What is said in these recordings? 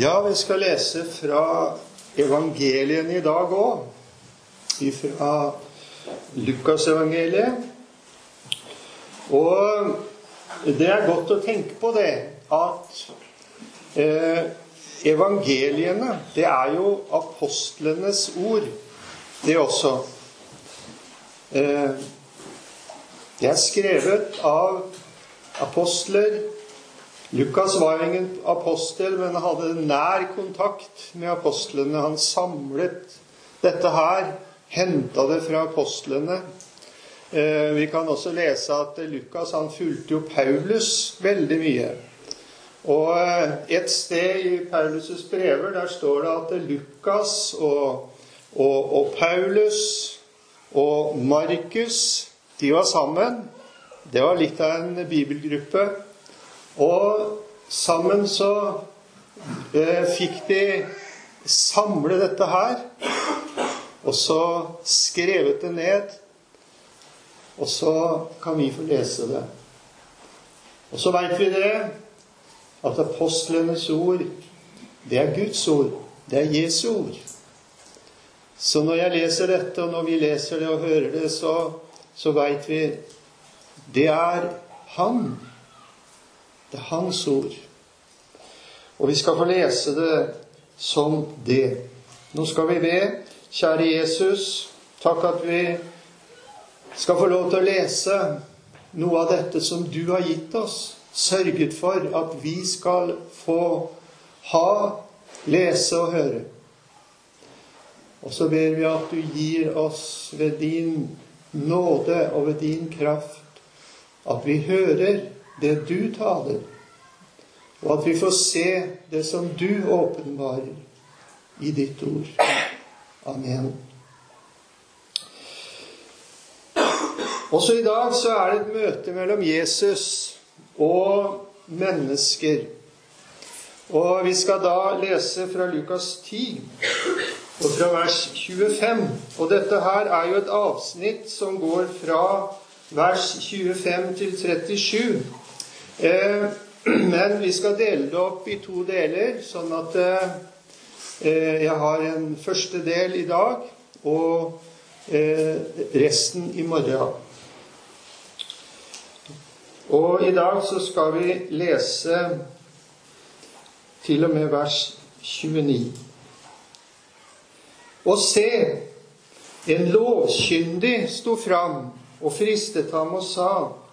Ja, vi skal lese fra evangeliene i dag òg. Fra Lukasevangeliet. Og det er godt å tenke på det at eh, evangeliene, det er jo apostlenes ord, det også. Eh, det er skrevet av apostler Lukas var ingen apostel, men hadde nær kontakt med apostlene. Han samlet dette her, henta det fra apostlene. Eh, vi kan også lese at Lukas han fulgte jo Paulus veldig mye. Og eh, et sted i Paulus' brever der står det at Lukas og, og, og Paulus og Markus de var sammen. Det var litt av en bibelgruppe. Og sammen så eh, fikk de samle dette her, og så skrevet det ned. Og så kan vi få lese det. Og så veit vi det at apostlenes ord, det er Guds ord. Det er Jesu ord. Så når jeg leser dette, og når vi leser det og hører det, så, så veit vi det er Han det er hans ord. Og vi skal få lese det som det. Nå skal vi be. Kjære Jesus, takk at vi skal få lov til å lese noe av dette som du har gitt oss. Sørget for at vi skal få ha, lese og høre. Og så ber vi at du gir oss ved din nåde og ved din kraft at vi hører det du taler, og at vi får se det som du åpenbarer i ditt ord. Amen. Også i dag så er det et møte mellom Jesus og mennesker. Og vi skal da lese fra Lukas 10 og fra vers 25. Og dette her er jo et avsnitt som går fra vers 25 til 37. Eh, men vi skal dele det opp i to deler, sånn at eh, jeg har en første del i dag og eh, resten i morgen. Og i dag så skal vi lese til og med vers 29. Og se, en lovkyndig sto fram og fristet ham og sa:"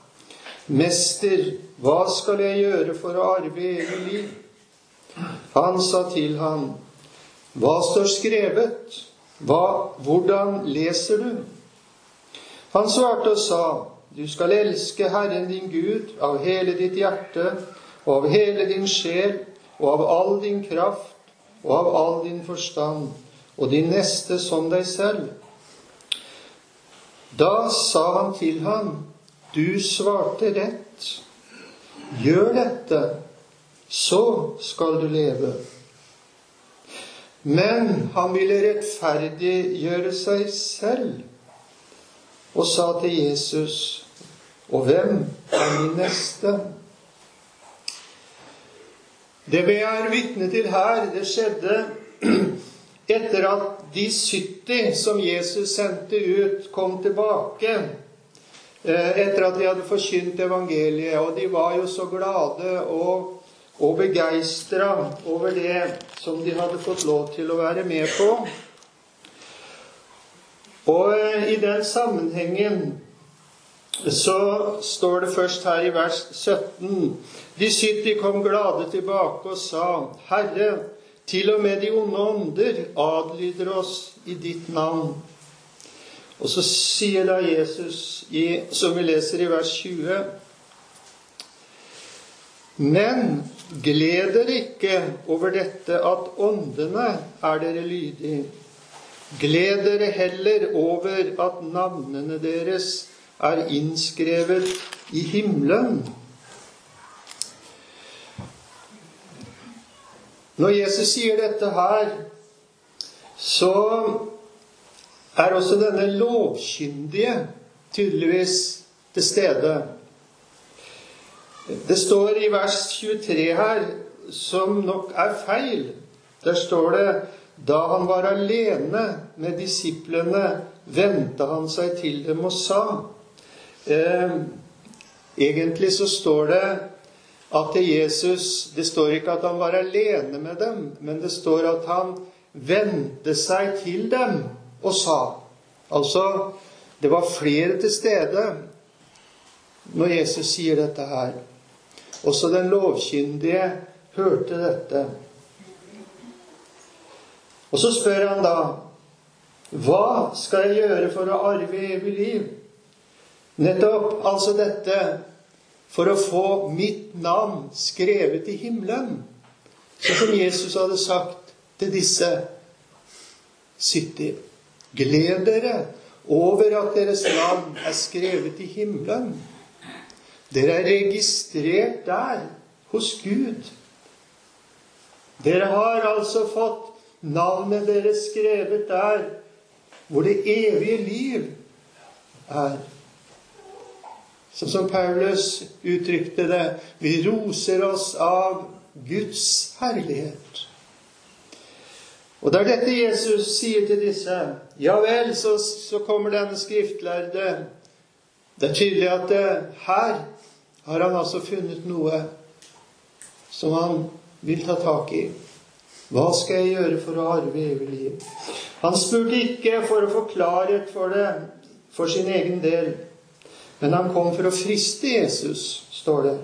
Mester, hva skal jeg gjøre for å arve evig liv? Han sa til ham, Hva står skrevet? Hva, hvordan leser du? Han svarte og sa, Du skal elske Herren din Gud av hele ditt hjerte og av hele din sjel og av all din kraft og av all din forstand, og din neste som deg selv. Da sa han til ham, du svarte rett. Gjør dette, så skal du leve. Men han ville rettferdiggjøre seg selv og sa til Jesus, og hvem er min neste? Det vi er vitne til her, det skjedde etter at de 70 som Jesus sendte ut, kom tilbake etter at de hadde forkynt evangeliet. Og de var jo så glade og, og begeistra over det som de hadde fått lov til å være med på. Og eh, i den sammenhengen så står det først her i vers 17 De 70 kom glade tilbake og sa, Herre, til og med de onde ånder adlyder oss i ditt navn. Og så sier da Jesus, som vi leser i vers 20 Men gled dere ikke over dette at åndene er dere lydige. Gled dere heller over at navnene deres er innskrevet i himmelen. Når Jesus sier dette her, så er også denne lovkyndige tydeligvis til stede. Det står i vers 23 her som nok er feil. Der står det da han var alene med disiplene, vendte han seg til dem og sa eh, Egentlig så står det at Jesus Det står ikke at han var alene med dem, men det står at han vendte seg til dem og sa. Altså, det var flere til stede når Jesus sier dette her. Også den lovkyndige hørte dette. Og så spør han da Hva skal jeg gjøre for å arve evig liv? Nettopp altså dette for å få mitt navn skrevet i himmelen. Som Jesus hadde sagt til disse 70. Gled dere over at deres navn er skrevet i himmelen. Dere er registrert der, hos Gud. Dere har altså fått navnet deres skrevet der hvor det evige liv er. Sånn som Paulus uttrykte det vi roser oss av Guds herlighet. Og det er dette Jesus sier til disse. Ja vel, så, så kommer denne skriftlærde. Det er tydelig at det, her har han altså funnet noe som han vil ta tak i. Hva skal jeg gjøre for å arve evig liv? Han spurte ikke for å få klarhet for det for sin egen del, men han kom for å friste Jesus, står det.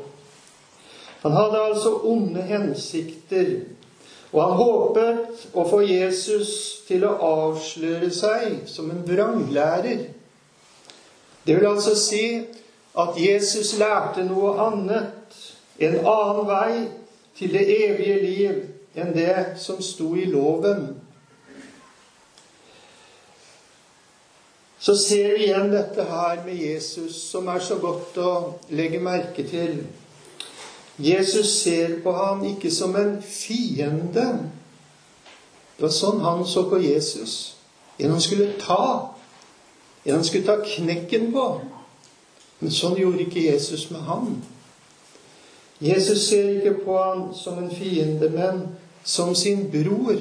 Han hadde altså onde hensikter, og han håpet å få Jesus til å avsløre seg som en vranglærer. Det vil altså si at Jesus lærte noe annet, en annen vei til det evige liv enn det som sto i loven. Så ser vi igjen dette her med Jesus, som er så godt å legge merke til. Jesus ser på ham ikke som en fiende. Det var sånn han så på Jesus. En han skulle ta. En han skulle ta knekken på. Men sånn gjorde ikke Jesus med ham. Jesus ser ikke på ham som en fiende, men som sin bror.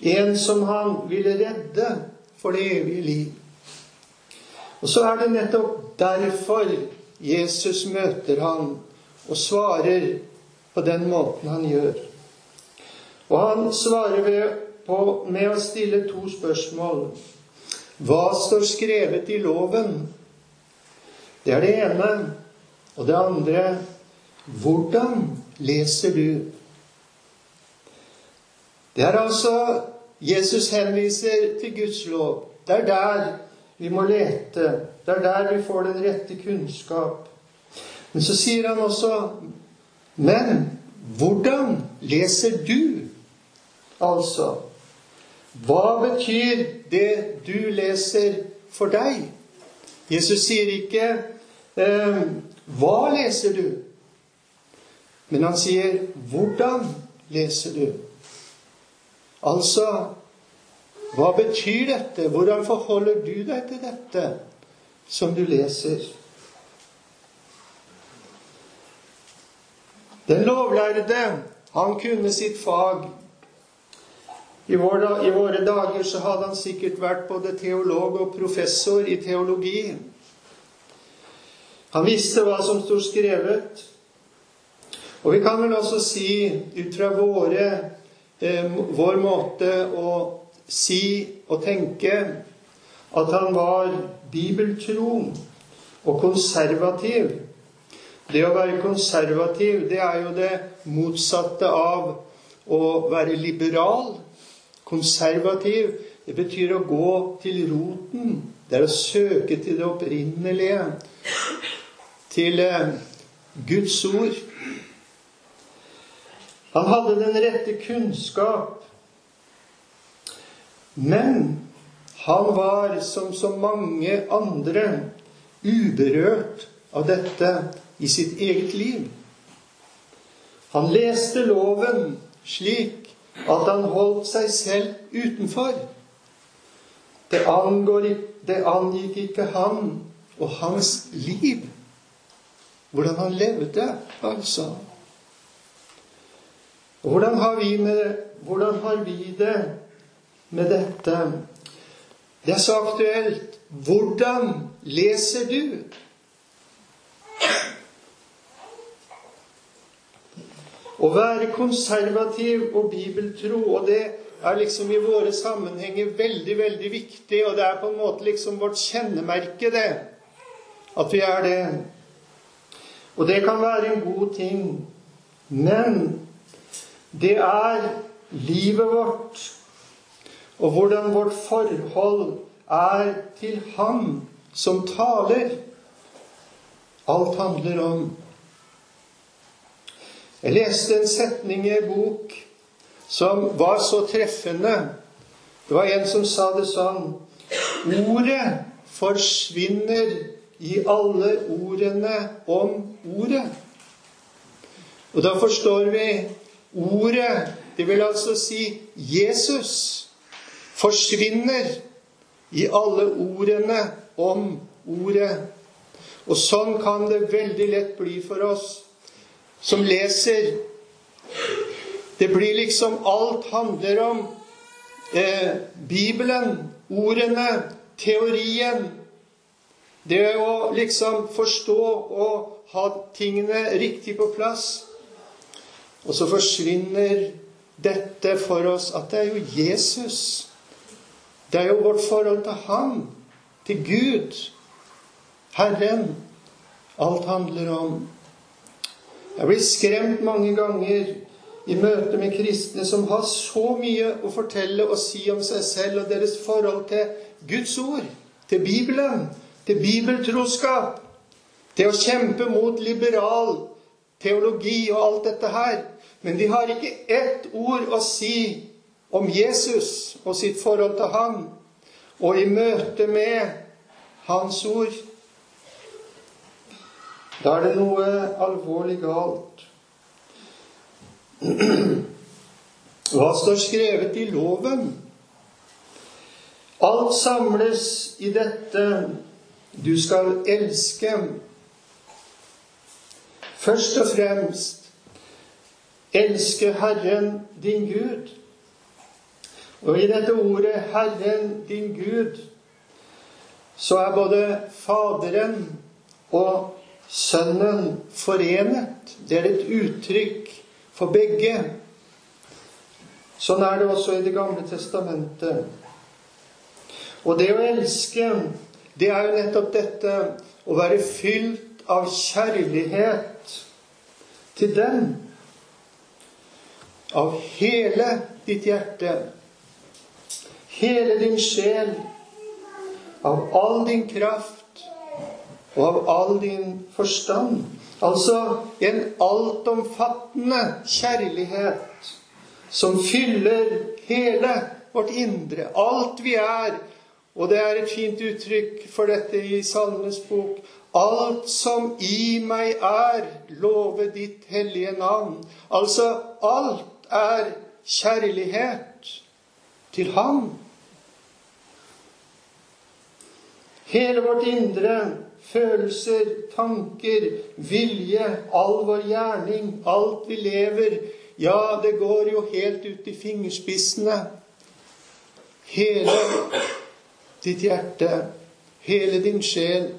En som han ville redde for det evige liv. Og så er det nettopp derfor Jesus møter ham og svarer på den måten han gjør. Og han svarer på, med å stille to spørsmål. Hva står skrevet i loven? Det er det ene. Og det andre hvordan leser du? Det er altså Jesus henviser til Guds lov. Det er der vi må lete. Det er der vi får den rette kunnskap. Men så sier han også Men hvordan leser du? Altså Hva betyr det du leser for deg? Jesus sier ikke eh, 'Hva leser du?' Men han sier 'Hvordan leser du?' Altså hva betyr dette? Hvordan forholder du deg til dette som du leser? Den lovlærde, han kunne sitt fag. I våre, I våre dager så hadde han sikkert vært både teolog og professor i teologi. Han visste hva som sto skrevet. Og vi kan vel også si, ut fra våre, eh, vår måte å si og tenke, at han var bibeltro og konservativ. Det å være konservativ, det er jo det motsatte av å være liberal. Konservativ, det betyr å gå til roten. Det er å søke til det opprinnelige. Til eh, Guds ord. Han hadde den rette kunnskap. Men han var, som så mange andre, uberørt av dette i sitt eget liv. Han leste loven slik at han holdt seg selv utenfor. Det, angår, det angikk ikke han og hans liv. Hvordan han levde, altså. Hvordan har vi, med, hvordan har vi det med dette? Det er så aktuelt. Hvordan leser du? Å være konservativ og bibeltro, og det er liksom i våre sammenhenger veldig, veldig viktig, og det er på en måte liksom vårt kjennemerke, det. At vi er det. Og det kan være en god ting. Men det er livet vårt, og hvordan vårt forhold er til Han som taler. Alt handler om. Jeg leste en setning i en bok som var så treffende. Det var en som sa det sånn Ordet forsvinner i alle ordene om ordet. Og da forstår vi ordet, det vil altså si Jesus, forsvinner i alle ordene om ordet. Og sånn kan det veldig lett bli for oss som leser det blir liksom Alt handler om eh, Bibelen, ordene, teorien. Det å liksom forstå og ha tingene riktig på plass. Og så forsvinner dette for oss at det er jo Jesus. Det er jo vårt forhold til Han, til Gud, Herren, alt handler om. Jeg blir skremt mange ganger i møte med kristne som har så mye å fortelle og si om seg selv og deres forhold til Guds ord, til Bibelen, til bibeltroskap, til å kjempe mot liberal teologi og alt dette her. Men de har ikke ett ord å si om Jesus og sitt forhold til ham, og i møte med Hans ord. Da er det noe alvorlig galt. Hva står skrevet i loven? Alt samles i dette du skal elske. Først og fremst elske Herren din Gud. Og i dette ordet 'Herren din Gud' så er både Faderen og Sønnen forenet. Det er et uttrykk for begge. Sånn er det også i Det gamle testamentet. Og det å elske, det er jo nettopp dette å være fylt av kjærlighet til dem. Av hele ditt hjerte, hele din sjel, av all din kraft og av all din forstand. Altså en altomfattende kjærlighet som fyller hele vårt indre, alt vi er. Og det er et fint uttrykk for dette i Salmenes bok. Alt som i meg er, love ditt hellige navn. Altså alt er kjærlighet til Ham. Hele vårt indre følelser, tanker, vilje, all vår gjerning, alt vi lever. Ja, det går jo helt ut i fingerspissene. Hele ditt hjerte, hele din sjel,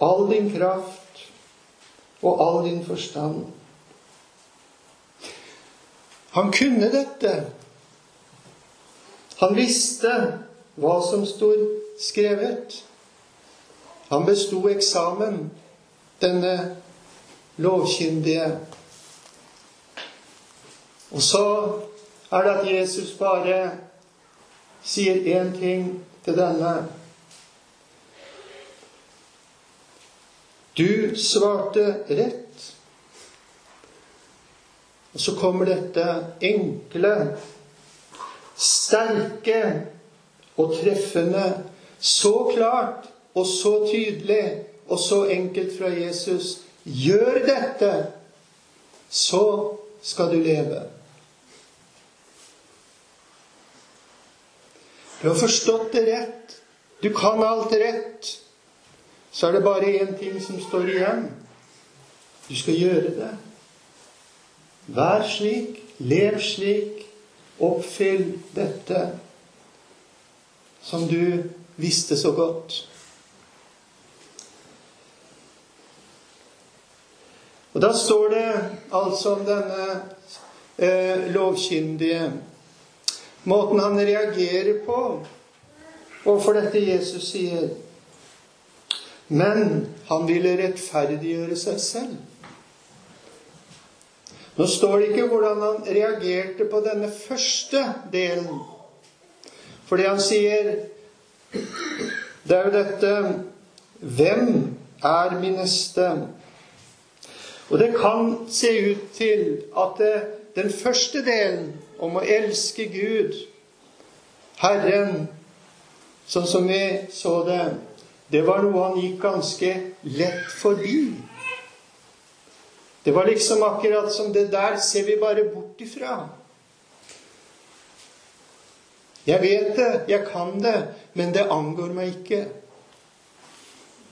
all din kraft og all din forstand. Han kunne dette. Han visste hva som stod skrevet. Han besto eksamen, denne lovkyndige. Og så er det at Jesus bare sier én ting til denne. Du svarte rett. Og så kommer dette enkle, sterke og treffende, så klart og så tydelig og så enkelt fra Jesus. Gjør dette, så skal du leve. Du har forstått det rett. Du kan alt rett. Så er det bare én ting som står igjen. Du skal gjøre det. Vær slik, lev slik, oppfyll dette som du visste så godt. Og Da står det altså om denne eh, lovkyndige Måten han reagerer på overfor dette Jesus sier. Men han ville rettferdiggjøre seg selv. Nå står det ikke hvordan han reagerte på denne første delen. Fordi han sier Det er jo dette Hvem er min neste? Og det kan se ut til at det, den første delen om å elske Gud, Herren, sånn som vi så det, det var noe han gikk ganske lett forbi. Det var liksom akkurat som det der ser vi bare bort ifra. Jeg vet det, jeg kan det, men det angår meg ikke.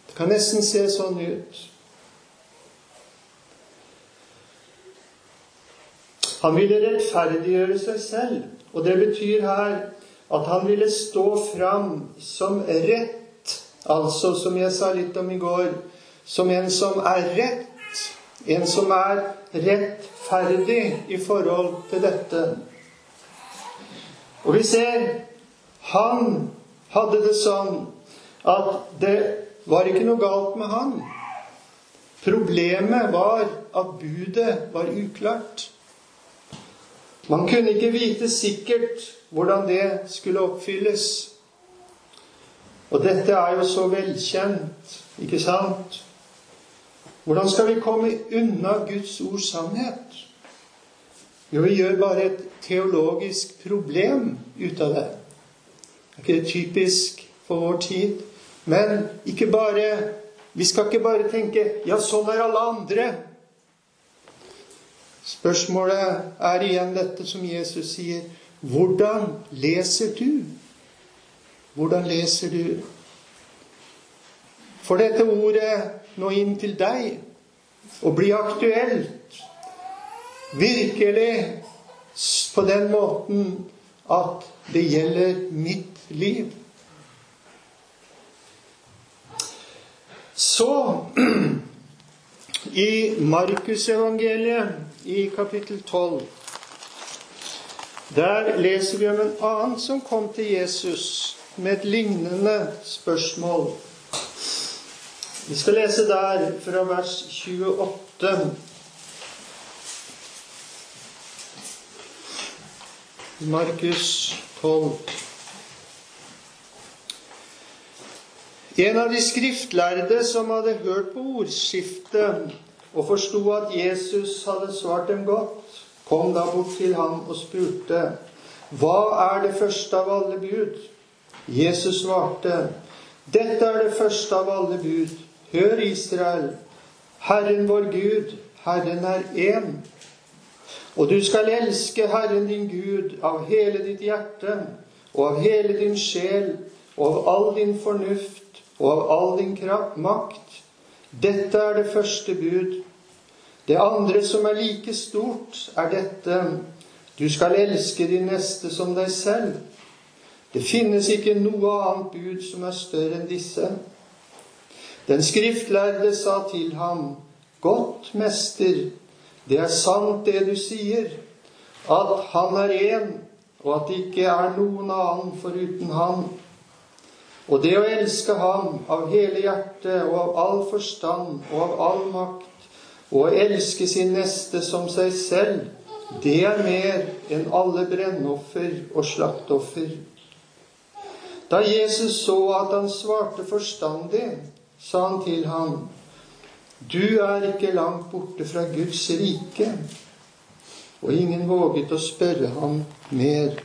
Det kan nesten se sånn ut. Han ville rettferdiggjøre seg selv, og det betyr her at han ville stå fram som rett, altså som jeg sa litt om i går, som en som er rett, en som er rettferdig i forhold til dette. Og vi ser han hadde det sånn at det var ikke noe galt med han. Problemet var at budet var uklart. Man kunne ikke vite sikkert hvordan det skulle oppfylles. Og dette er jo så velkjent, ikke sant? Hvordan skal vi komme unna Guds ords sannhet? Jo, vi gjør bare et teologisk problem ut av det. Det er ikke det typisk for vår tid. Men ikke bare, vi skal ikke bare tenke 'ja, sånn er alle andre'. Spørsmålet er igjen dette som Jesus sier. Hvordan leser du? Hvordan leser du? For dette ordet nå inn til deg og bli aktuelt virkelig på den måten at det gjelder mitt liv. Så i Markusevangeliet i kapittel 12. Der leser vi om en annen som kom til Jesus med et lignende spørsmål. Vi skal lese der fra vers 28. Markus 12. En av de skriftlærde som hadde hørt på ordskiftet og forsto at Jesus hadde svart dem godt, kom da bort til ham og spurte, Hva er det første av alle bud? Jesus svarte, Dette er det første av alle bud. Hør, Israel. Herren vår Gud, Herren er én. Og du skal elske Herren din Gud av hele ditt hjerte og av hele din sjel og av all din fornuft og av all din kraft, makt. Dette er det første bud. Det andre som er like stort, er dette du skal elske din neste som deg selv. Det finnes ikke noe annet bud som er større enn disse. Den skriftlærde sa til ham, Godt, mester, det er sant det du sier, at han er én, og at det ikke er noen annen foruten han. Og det å elske ham av hele hjertet og av all forstand og av all makt, og å elske sin neste som seg selv, det er mer enn alle brennoffer og slaktoffer. Da Jesus så at han svarte forstandig, sa han til ham, Du er ikke langt borte fra Guds rike. Og ingen våget å spørre ham mer.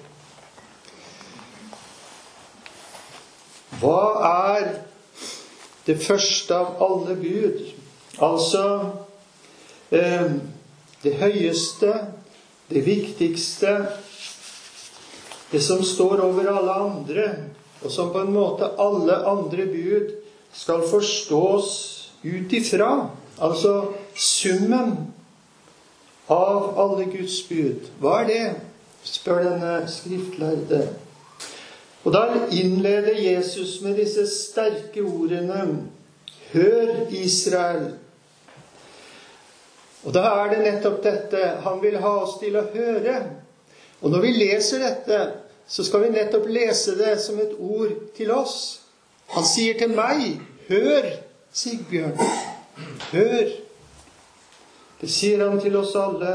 Hva er det første av alle bud? Altså Eh, det høyeste, det viktigste, det som står over alle andre, og som på en måte alle andre bud skal forstås ut ifra. Altså summen av alle Guds bud. Hva er det? spør denne skriftlærde. Og da innleder Jesus med disse sterke ordene Hør, Israel. Og da er det nettopp dette han vil ha oss til å høre. Og når vi leser dette, så skal vi nettopp lese det som et ord til oss. Han sier til meg, 'Hør, Sigbjørn. Hør.' Det sier han til oss alle.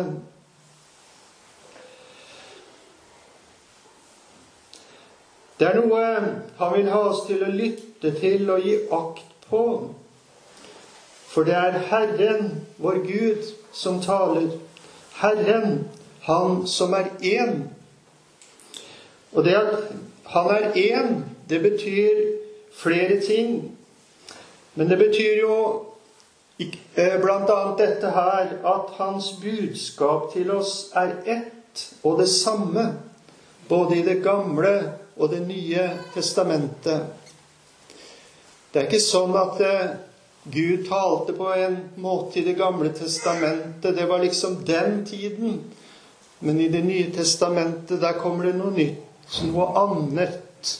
Det er noe han vil ha oss til å lytte til og gi akt på. For det er Herren, vår Gud, som taler. Herren, Han som er én. Og det at Han er én, det betyr flere ting. Men det betyr jo bl.a. blant annet dette her at Hans budskap til oss er ett og det samme, både i det gamle og Det nye testamentet. Det er ikke sånn at eh, Gud talte på en måte i Det gamle testamentet. Det var liksom den tiden. Men i Det nye testamentet, der kommer det noe nytt. Noe annet.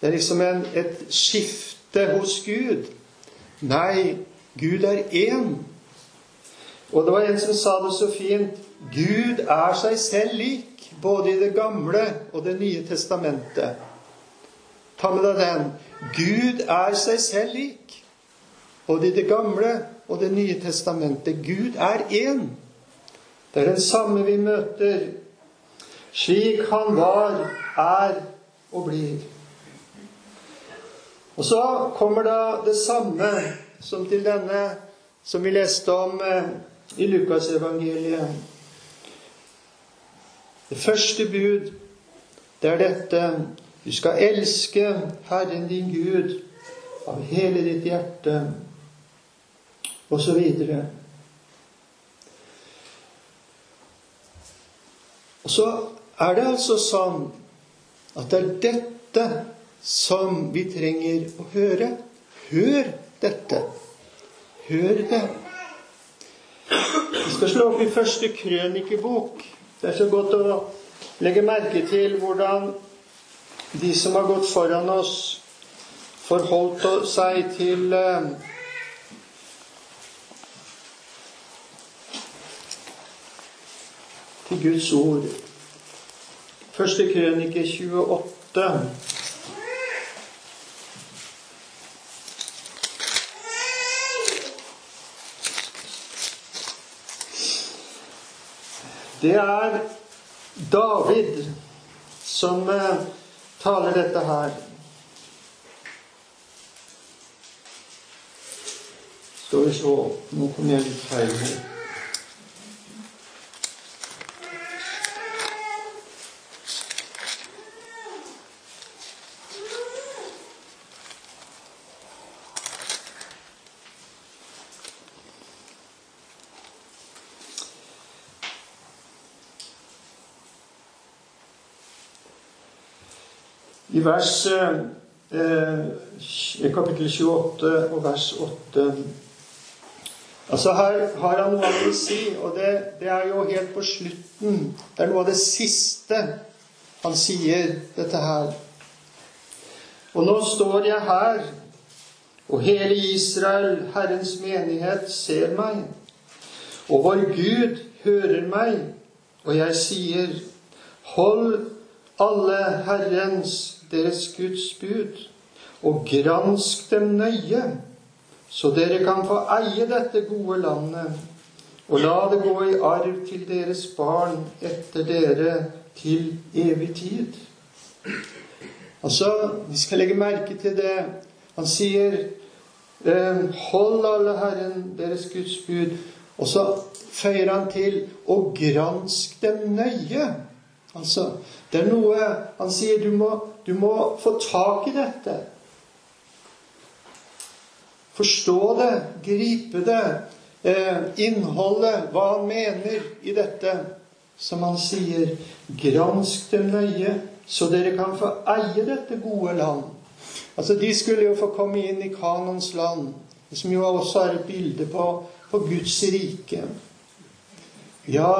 Det er liksom en, et skifte hos Gud. Nei, Gud er én. Og det var en som sa det så fint Gud er seg selv lik både i Det gamle og Det nye testamentet. Ta med deg den. Gud er seg selv lik, både i Det gamle og Det nye testamentet. Gud er én. Det er den samme vi møter, slik han var, er og blir. Og så kommer da det samme som til denne som vi leste om eh, i Lukasevangeliet. Det første bud, det er dette Du skal elske Herren din Gud av hele ditt hjerte, og så videre. Og så er det altså sånn at det er dette som vi trenger å høre. Hør dette. Hør det. Vi skal slå opp i første krønikebok. Det er så godt å legge merke til hvordan de som har gått foran oss, forholdt seg til eh, til Guds ord. Første krønike 28. Det er David som eh, taler dette her. Skal vi se Nå kom jeg litt feil her. I vers eh, kapittel 28 og vers 8 Altså Her har han noe vil si, og det, det, er jo helt på slutten. Det er noe av det siste han sier, dette her. Og nå står jeg her, og hele Israel, Herrens menighet, ser meg. Og vår Gud hører meg, og jeg sier, hold alle Herrens deres Guds bud, og gransk dem nøye, så dere kan få eie dette gode landet, og la det gå i arv til deres barn etter dere til evig tid. Altså, Vi skal legge merke til det. Han sier eh, Hold alle Herren deres Guds bud. Og så føyer han til og gransk dem nøye. Altså, det er noe Han sier du må, du må få tak i dette. Forstå det, gripe det, eh, innholdet, hva han mener i dette. Som han sier, gransk dem nøye, så dere kan få eie dette gode land. Altså, De skulle jo få komme inn i Kanons land, som jo også er et bilde på, på Guds rike. Ja,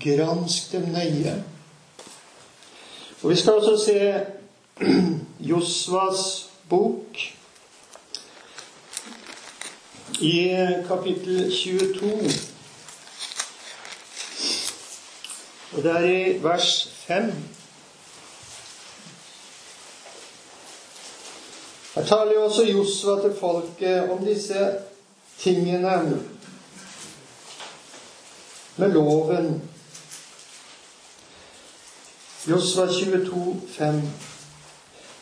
gransk dem nøye. Og vi skal også se Josvas bok i kapittel 22. Og det er i vers 5. Her taler jo også Josva til folket om disse tingene med loven. Josva 22, 5.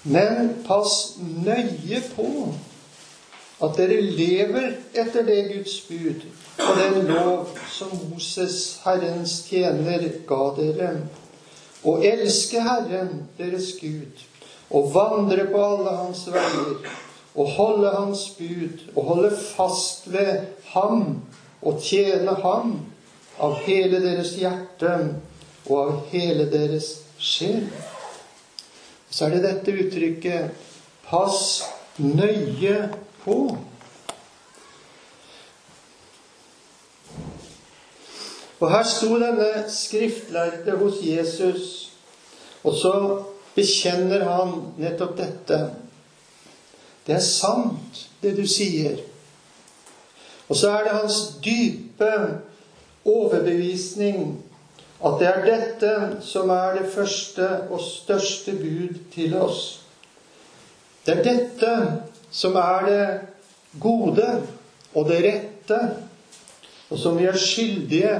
Men pass nøye på at dere lever etter det Guds bud og den lov som Moses, Herrens tjener, ga dere, og elske Herren, deres Gud, og vandre på alle hans veier, og holde hans bud, og holde fast ved ham, og tjene ham av hele deres hjerte og av hele deres sjel. Så er det dette uttrykket 'pass nøye på'. Og her sto denne skriftlærde hos Jesus, og så bekjenner han nettopp dette. Det er sant, det du sier. Og så er det hans dype overbevisning at det er dette som er det første og største bud til oss. Det er dette som er det gode og det rette, og som vi er skyldige,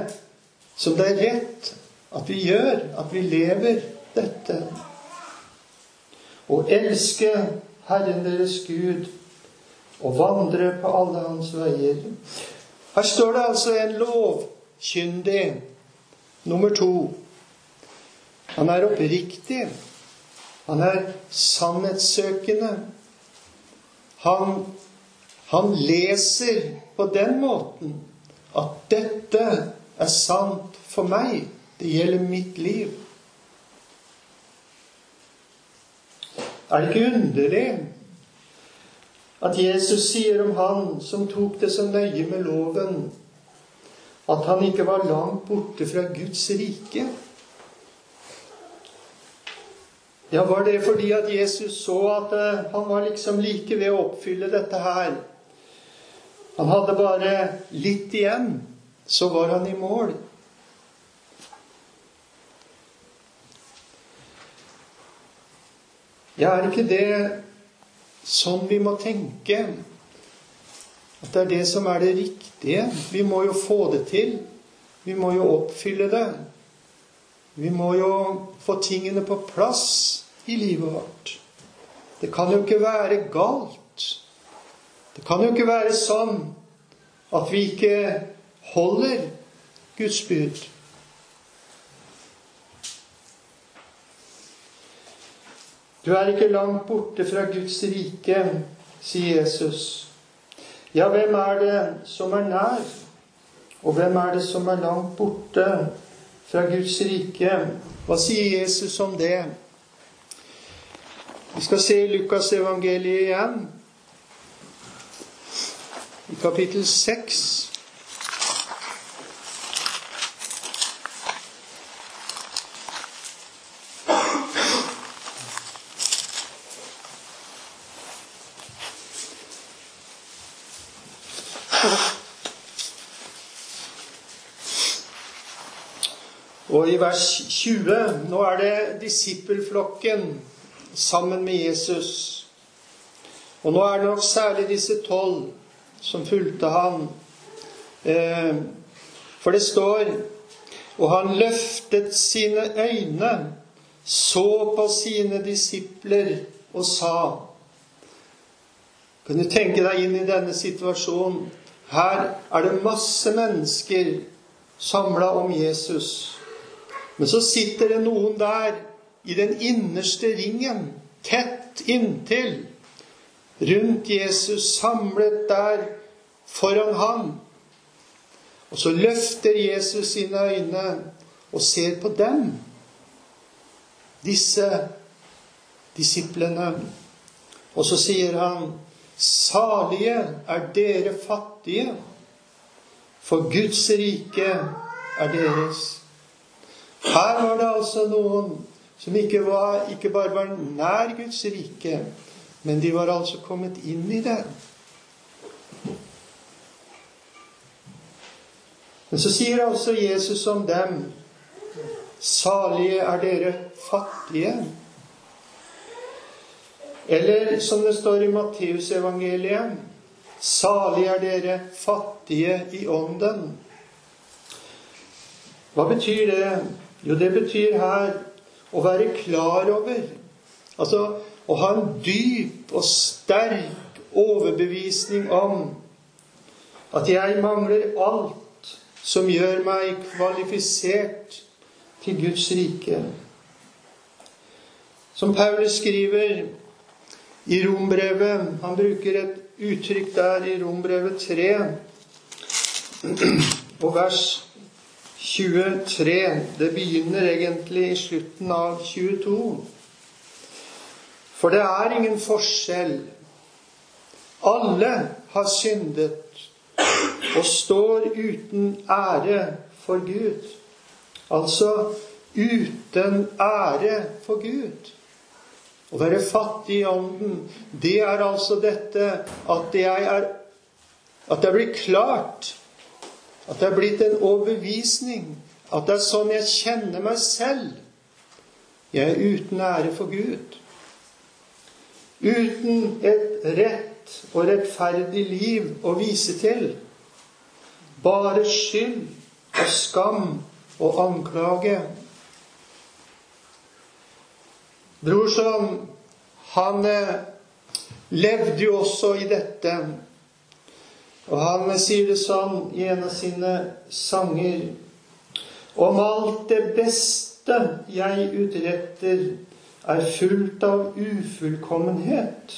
som det er rett at vi gjør, at vi lever dette. Å elske Herren deres Gud og vandre på alle hans veier. Her står det altså en lovkyndig nummer to. Han er oppriktig. Han er sannhetssøkende. Han, han leser på den måten at dette er sant for meg. Det gjelder mitt liv. Er det ikke underlig at Jesus sier om han som tok det så nøye med loven, at han ikke var langt borte fra Guds rike? Ja, var det fordi at Jesus så at eh, han var liksom like ved å oppfylle dette her? Han hadde bare litt igjen, så var han i mål. Ja, er ikke det sånn vi må tenke? At det er det som er det riktige? Vi må jo få det til. Vi må jo oppfylle det. Vi må jo få tingene på plass i livet vårt. Det kan jo ikke være galt. Det kan jo ikke være sånn at vi ikke holder Guds bud. Du er ikke langt borte fra Guds rike, sier Jesus. Ja, hvem er det som er nær? Og hvem er det som er langt borte fra Guds rike? Hva sier Jesus om det? Vi skal se Lukas evangeliet igjen, i kapittel 6. Og i vers 20 Nå er det disippelflokken sammen med Jesus. Og nå er det nok særlig disse tolv som fulgte han. Eh, for det står Og han løftet sine øyne, så på sine disipler og sa Kan du tenke deg inn i denne situasjonen? Her er det masse mennesker samla om Jesus. Men så sitter det noen der i den innerste ringen, tett inntil, rundt Jesus, samlet der foran ham. Og så løfter Jesus sine øyne og ser på dem, disse disiplene. Og så sier han, salige er dere fattige, for Guds rike er deres. Her var det altså noen som ikke, var, ikke bare var nær Guds rike, men de var altså kommet inn i det. Men så sier altså Jesus om dem Salige er dere fattige. Eller som det står i Matteusevangeliet Salige er dere fattige i ånden. Hva betyr det? Jo, det betyr her å være klar over Altså å ha en dyp og sterk overbevisning om at jeg mangler alt som gjør meg kvalifisert til Guds rike. Som Paulus skriver i Rombrevet Han bruker et uttrykk der i Rombrevet 3 og vers 23. Det begynner egentlig i slutten av 22. For det er ingen forskjell. Alle har syndet og står uten ære for Gud. Altså uten ære for Gud. Å være fattig i ånden, det er altså dette at jeg er At det blir klart at det er blitt en overbevisning. At det er sånn jeg kjenner meg selv. Jeg er uten ære for Gud. Uten et rett og rettferdig liv å vise til. Bare skyld og skam og anklage. Brorson, han eh, levde jo også i dette. Og han sier det sånn i en av sine sanger Om alt det beste jeg utretter, er fullt av ufullkommenhet,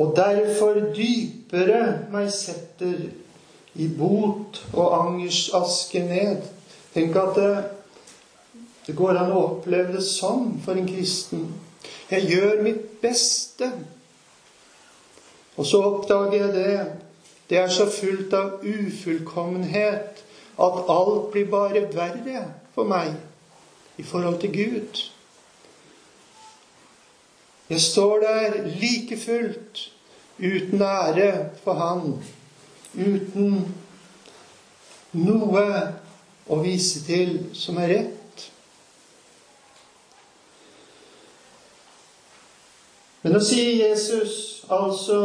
og derfor dypere meg setter i bot og angers aske ned. Tenk at det, det går an å oppleve det sånn for en kristen. Jeg gjør mitt beste. Og så oppdager jeg det det er så fullt av ufullkommenhet at alt blir bare verre for meg i forhold til Gud. Jeg står der like fullt uten ære for Han, uten noe å vise til som er rett. Men nå sier Jesus altså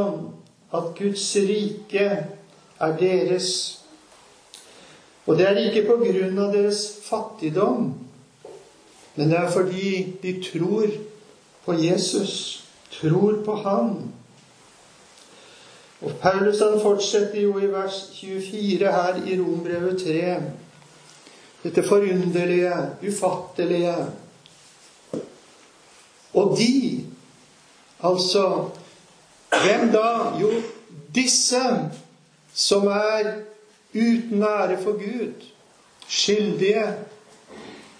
at Guds rike er deres. Og det er ikke på grunn av deres fattigdom, men det er fordi de tror på Jesus, tror på Han. Og Paulus han fortsetter jo i vers 24 her i Rombrevet 3. Dette forunderlige, ufattelige. Og de, altså hvem da? Jo, disse som er uten ære for Gud, skyldige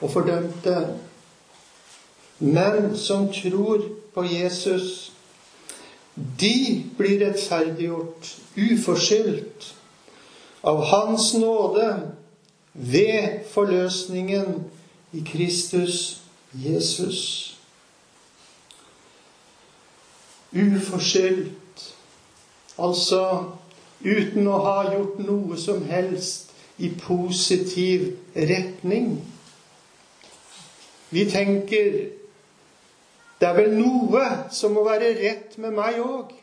og fordømte, men som tror på Jesus. De blir rettferdiggjort uforskyldt av Hans nåde ved forløsningen i Kristus Jesus uforskyldt. Altså uten å ha gjort noe som helst i positiv retning. Vi tenker det er vel noe som må være rett med meg òg.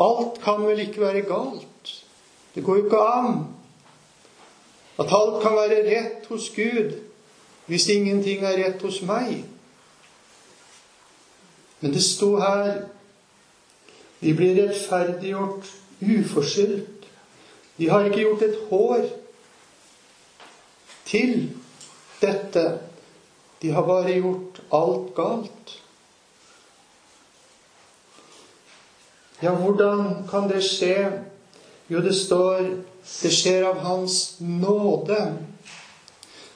Alt kan vel ikke være galt. Det går jo ikke an at alt kan være rett hos Gud hvis ingenting er rett hos meg. Men det sto her de blir rettferdiggjort uforskyldt. De har ikke gjort et hår til dette. De har bare gjort alt galt. Ja, hvordan kan det skje? Jo, det står det skjer av Hans nåde.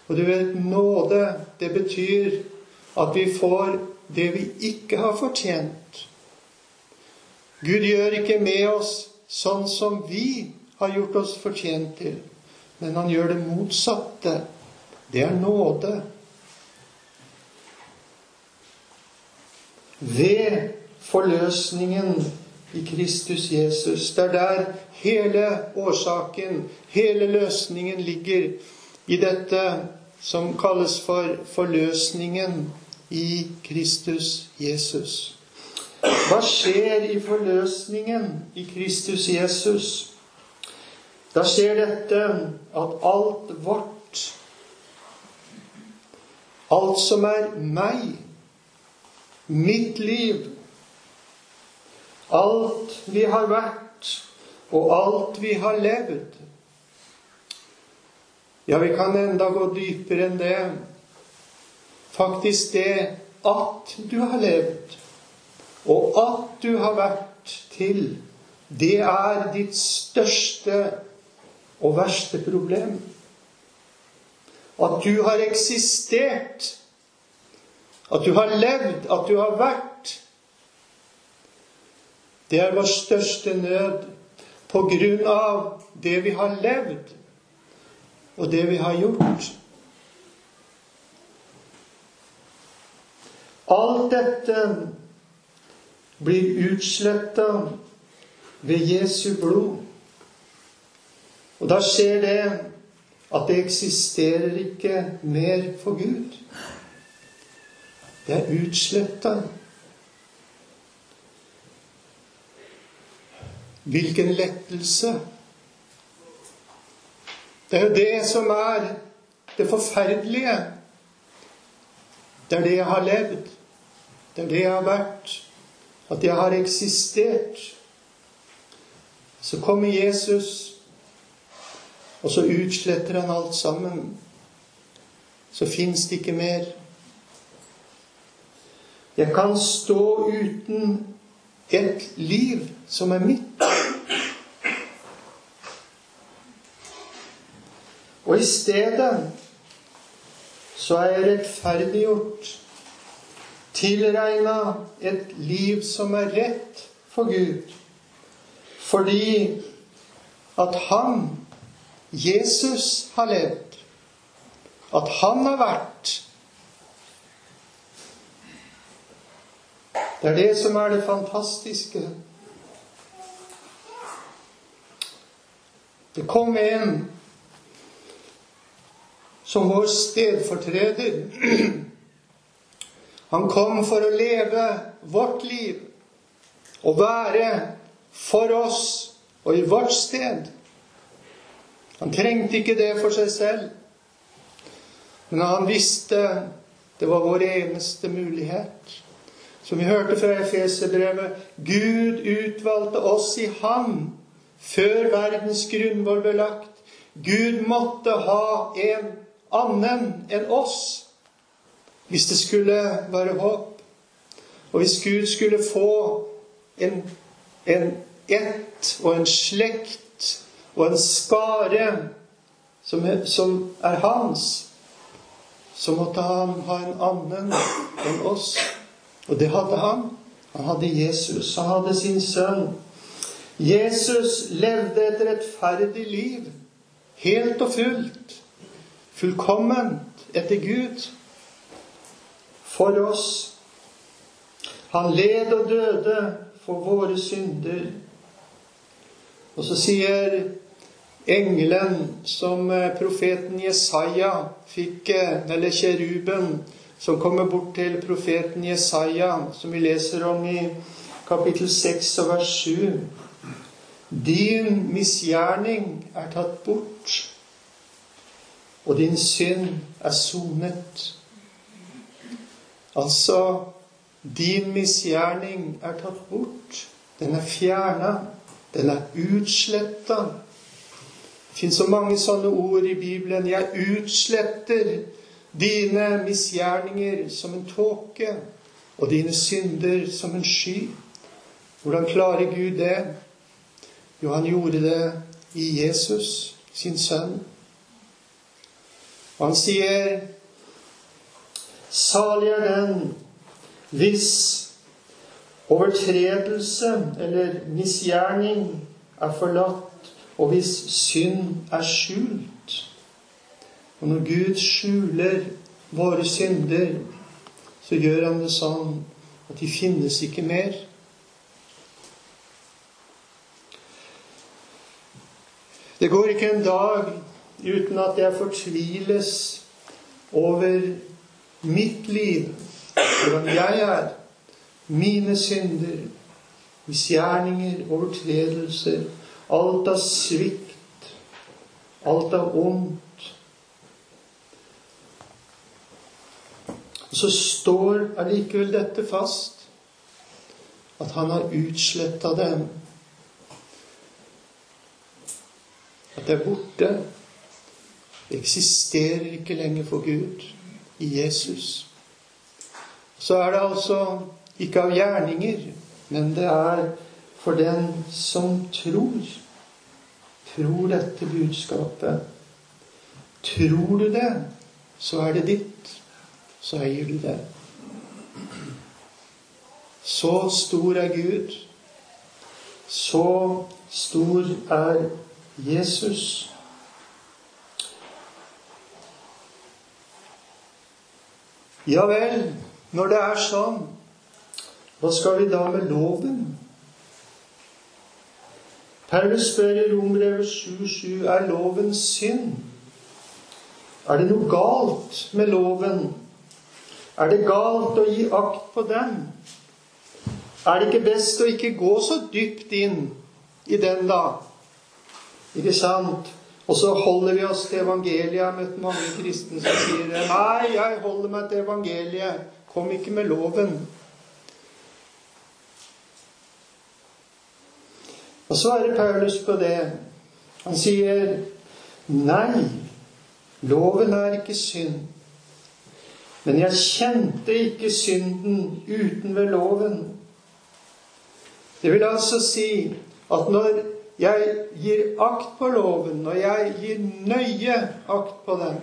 Og du vet, nåde, det betyr at vi får det vi ikke har fortjent. Gud gjør ikke med oss sånn som vi har gjort oss fortjent til, men han gjør det motsatte. det er nåde. Ved forløsningen i Kristus Jesus. Det er der hele årsaken, hele løsningen ligger i dette som kalles for forløsningen i Kristus Jesus. Hva skjer i forløsningen i Kristus Jesus? Da skjer dette at alt vårt, alt som er meg, mitt liv, alt vi har vært, og alt vi har levd Ja, vi kan enda gå dypere enn det. Faktisk det at du har levd, og at du har vært til, det er ditt største og verste problem. At du har eksistert, at du har levd, at du har vært. Det er vår største nød på grunn av det vi har levd, og det vi har gjort. Alt dette blir utsletta ved Jesu blod. Og da skjer det at det eksisterer ikke mer for Gud. Det er utsletta. Hvilken lettelse! Det er jo det som er det forferdelige. Det er det jeg har levd. Det er det jeg har vært at jeg har eksistert. Så kommer Jesus, og så utsletter han alt sammen. Så fins det ikke mer. Jeg kan stå uten et liv som er mitt. Og i stedet så er jeg rettferdiggjort tilregna et liv som er rett for Gud. Fordi at han, Jesus, har levd. At han har vært. Det er det som er det fantastiske. Det kom en som vår stedfortreder han kom for å leve vårt liv og være for oss og i vårt sted. Han trengte ikke det for seg selv, men han visste det var vår eneste mulighet. Som vi hørte fra Efeserbrevet Gud utvalgte oss i Han før verdens grunnvoll ble lagt. Gud måtte ha en annen enn oss hvis det skulle være håp, og hvis Gud skulle få en, en ett og en slekt og en skare som som er hans, så måtte han ha en annen enn oss. Og det hadde han. Han hadde Jesus. Han hadde sin sønn. Jesus levde et rettferdig liv. Helt og fullt. Fullkomment etter Gud for oss. Han led og døde for våre synder. Og så sier engelen som eh, profeten Jesaja fikk, eh, eller kjeruben, som kommer bort til profeten Jesaja, som vi leser om i kapittel 6 og vers 7. Din misgjerning er tatt bort, og din synd er sonet. Altså Din misgjerning er tatt bort. Den er fjerna. Den er utsletta. Det fins så mange sånne ord i Bibelen. Jeg utsletter dine misgjerninger som en tåke, og dine synder som en sky. Hvordan klarer Gud det? Jo, han gjorde det i Jesus, sin sønn. Og han sier Salig er den hvis overtredelse eller misgjerning er forlatt, og hvis synd er skjult. Og når Gud skjuler våre synder, så gjør han det sånn at de finnes ikke mer. Det går ikke en dag uten at jeg fortviles over mitt liv, hvordan jeg er, mine synder, misgjerninger, overtredelser, alt av svikt, alt av ondt. Og så står allikevel dette fast, at han har utsletta dem. At det er borte. Det eksisterer ikke lenger for Gud i Jesus. Så er det altså ikke av gjerninger, men det er for den som tror. Tror dette budskapet. Tror du det, så er det ditt. Så eier du det. Så stor er Gud. Så stor er Jesus. Ja vel, når det er sånn, hva skal vi da med loven? Paulus spør i Rombrevet 7,7.: Er loven synd? Er det noe galt med loven? Er det galt å gi akt på den? Er det ikke best å ikke gå så dypt inn i den, da? Ikke sant? Og så holder vi oss til evangeliet. Jeg har møtt mange kristne som sier det. Nei, jeg holder meg til evangeliet. Kom ikke med loven. Og så er det Paulus på det. Han sier nei, loven er ikke synd. Men jeg kjente ikke synden uten ved loven. Det vil altså si at når jeg gir akt på loven, når jeg gir nøye akt på den,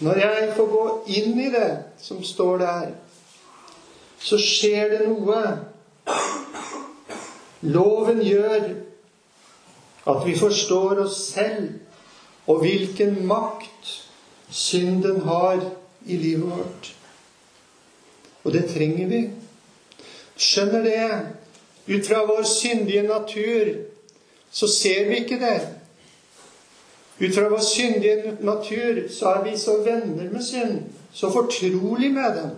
når jeg får gå inn i det som står der, så skjer det noe. Loven gjør at vi forstår oss selv og hvilken makt synden har i livet vårt. Og det trenger vi. Skjønner det? Ut fra vår syndige natur så ser vi ikke det. Ut fra vår syndige natur så er vi så venner med synd, så fortrolig med den.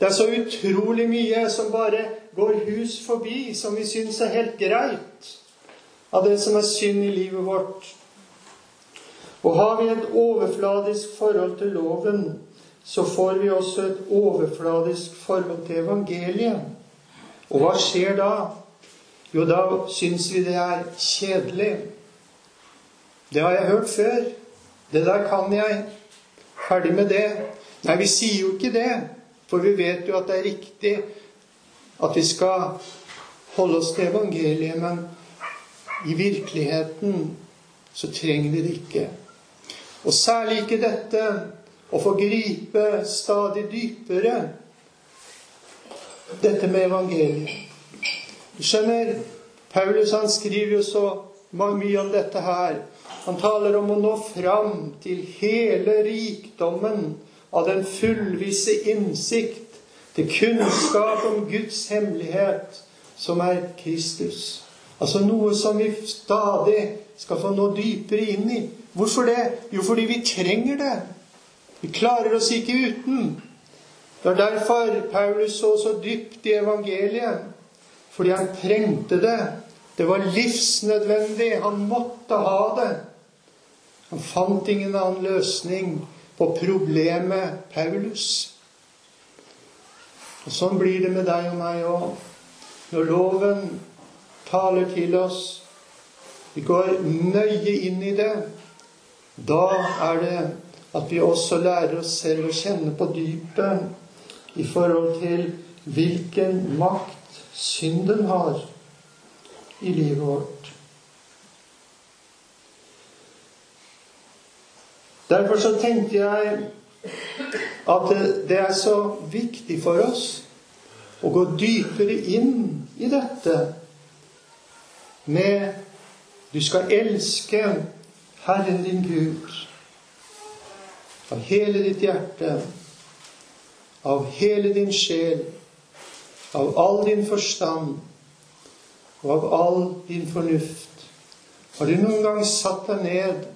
Det er så utrolig mye som bare går hus forbi, som vi syns er helt greit, av det som er synd i livet vårt. Og har vi et overfladisk forhold til loven, så får vi også et overfladisk forhold til evangeliet. Og hva skjer da? Jo, da syns vi det er kjedelig. Det har jeg hørt før. Det der kan jeg. Ferdig med det. Nei, vi sier jo ikke det. For vi vet jo at det er riktig at vi skal holde oss til evangeliet. Men i virkeligheten så trenger vi det ikke. Og særlig ikke dette å få gripe stadig dypere dette med evangeliet. Du skjønner, Paulus han skriver jo så mye om dette her. Han taler om å nå fram til hele rikdommen av den fullvisse innsikt, til kunnskap om Guds hemmelighet, som er Kristus. Altså noe som vi stadig skal få nå dypere inn i. Hvorfor det? Jo, fordi vi trenger det. Vi klarer oss ikke uten. Det er derfor Paulus så så dypt i evangeliet. Fordi han trengte det. Det var livsnødvendig. Han måtte ha det. Han fant ingen annen løsning på problemet Paulus. Og Sånn blir det med deg og meg òg. Når loven taler til oss, vi går nøye inn i det, da er det at vi også lærer oss selv å kjenne på dypet i forhold til hvilken makt synden har i livet vårt. Derfor så tenkte jeg at det er så viktig for oss å gå dypere inn i dette med Du skal elske Herren din Gud av hele ditt hjerte, av hele din sjel, av all din forstand og av all din fornuft. Har du noen gang satt deg ned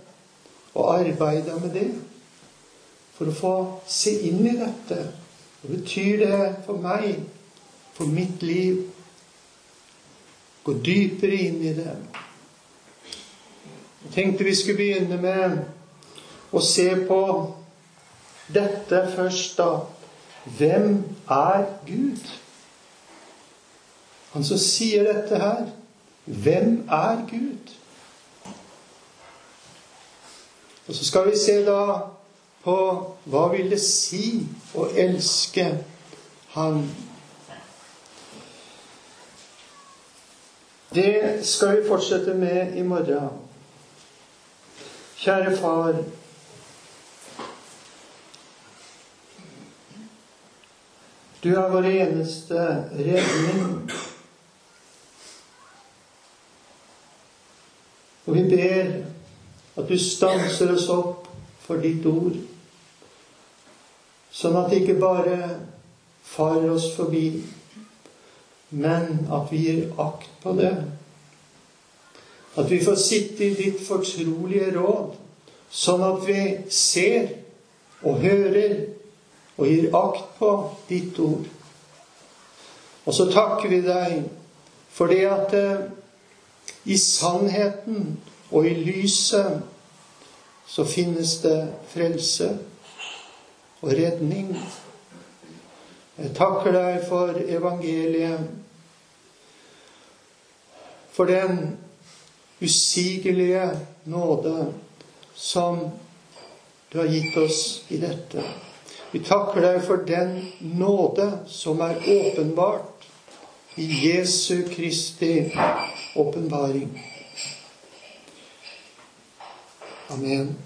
og arbeida med det? For å få se inn i dette. Hva betyr det for meg, for mitt liv? Gå dypere inn i det. Jeg tenkte vi skulle begynne med å se på dette først, da. Hvem er Gud? Han som sier dette her. Hvem er Gud? Og så skal vi se da på hva vil det si å elske Han. Det skal vi fortsette med i morgen. Kjære far. Du er vår eneste redning. Og vi ber at du stanser oss opp for ditt ord, sånn at det ikke bare farer oss forbi, men at vi gir akt på det. At vi får sitte i ditt fortrolige råd, sånn at vi ser og hører og gir akt på ditt ord. Og så takker vi deg for det at eh, i sannheten og i lyset så finnes det frelse og redning. Jeg takker deg for evangeliet, for den usigelige nåde som du har gitt oss i dette. Vi takker deg for den nåde som er åpenbart i Jesu Kristi åpenbaring. Amen.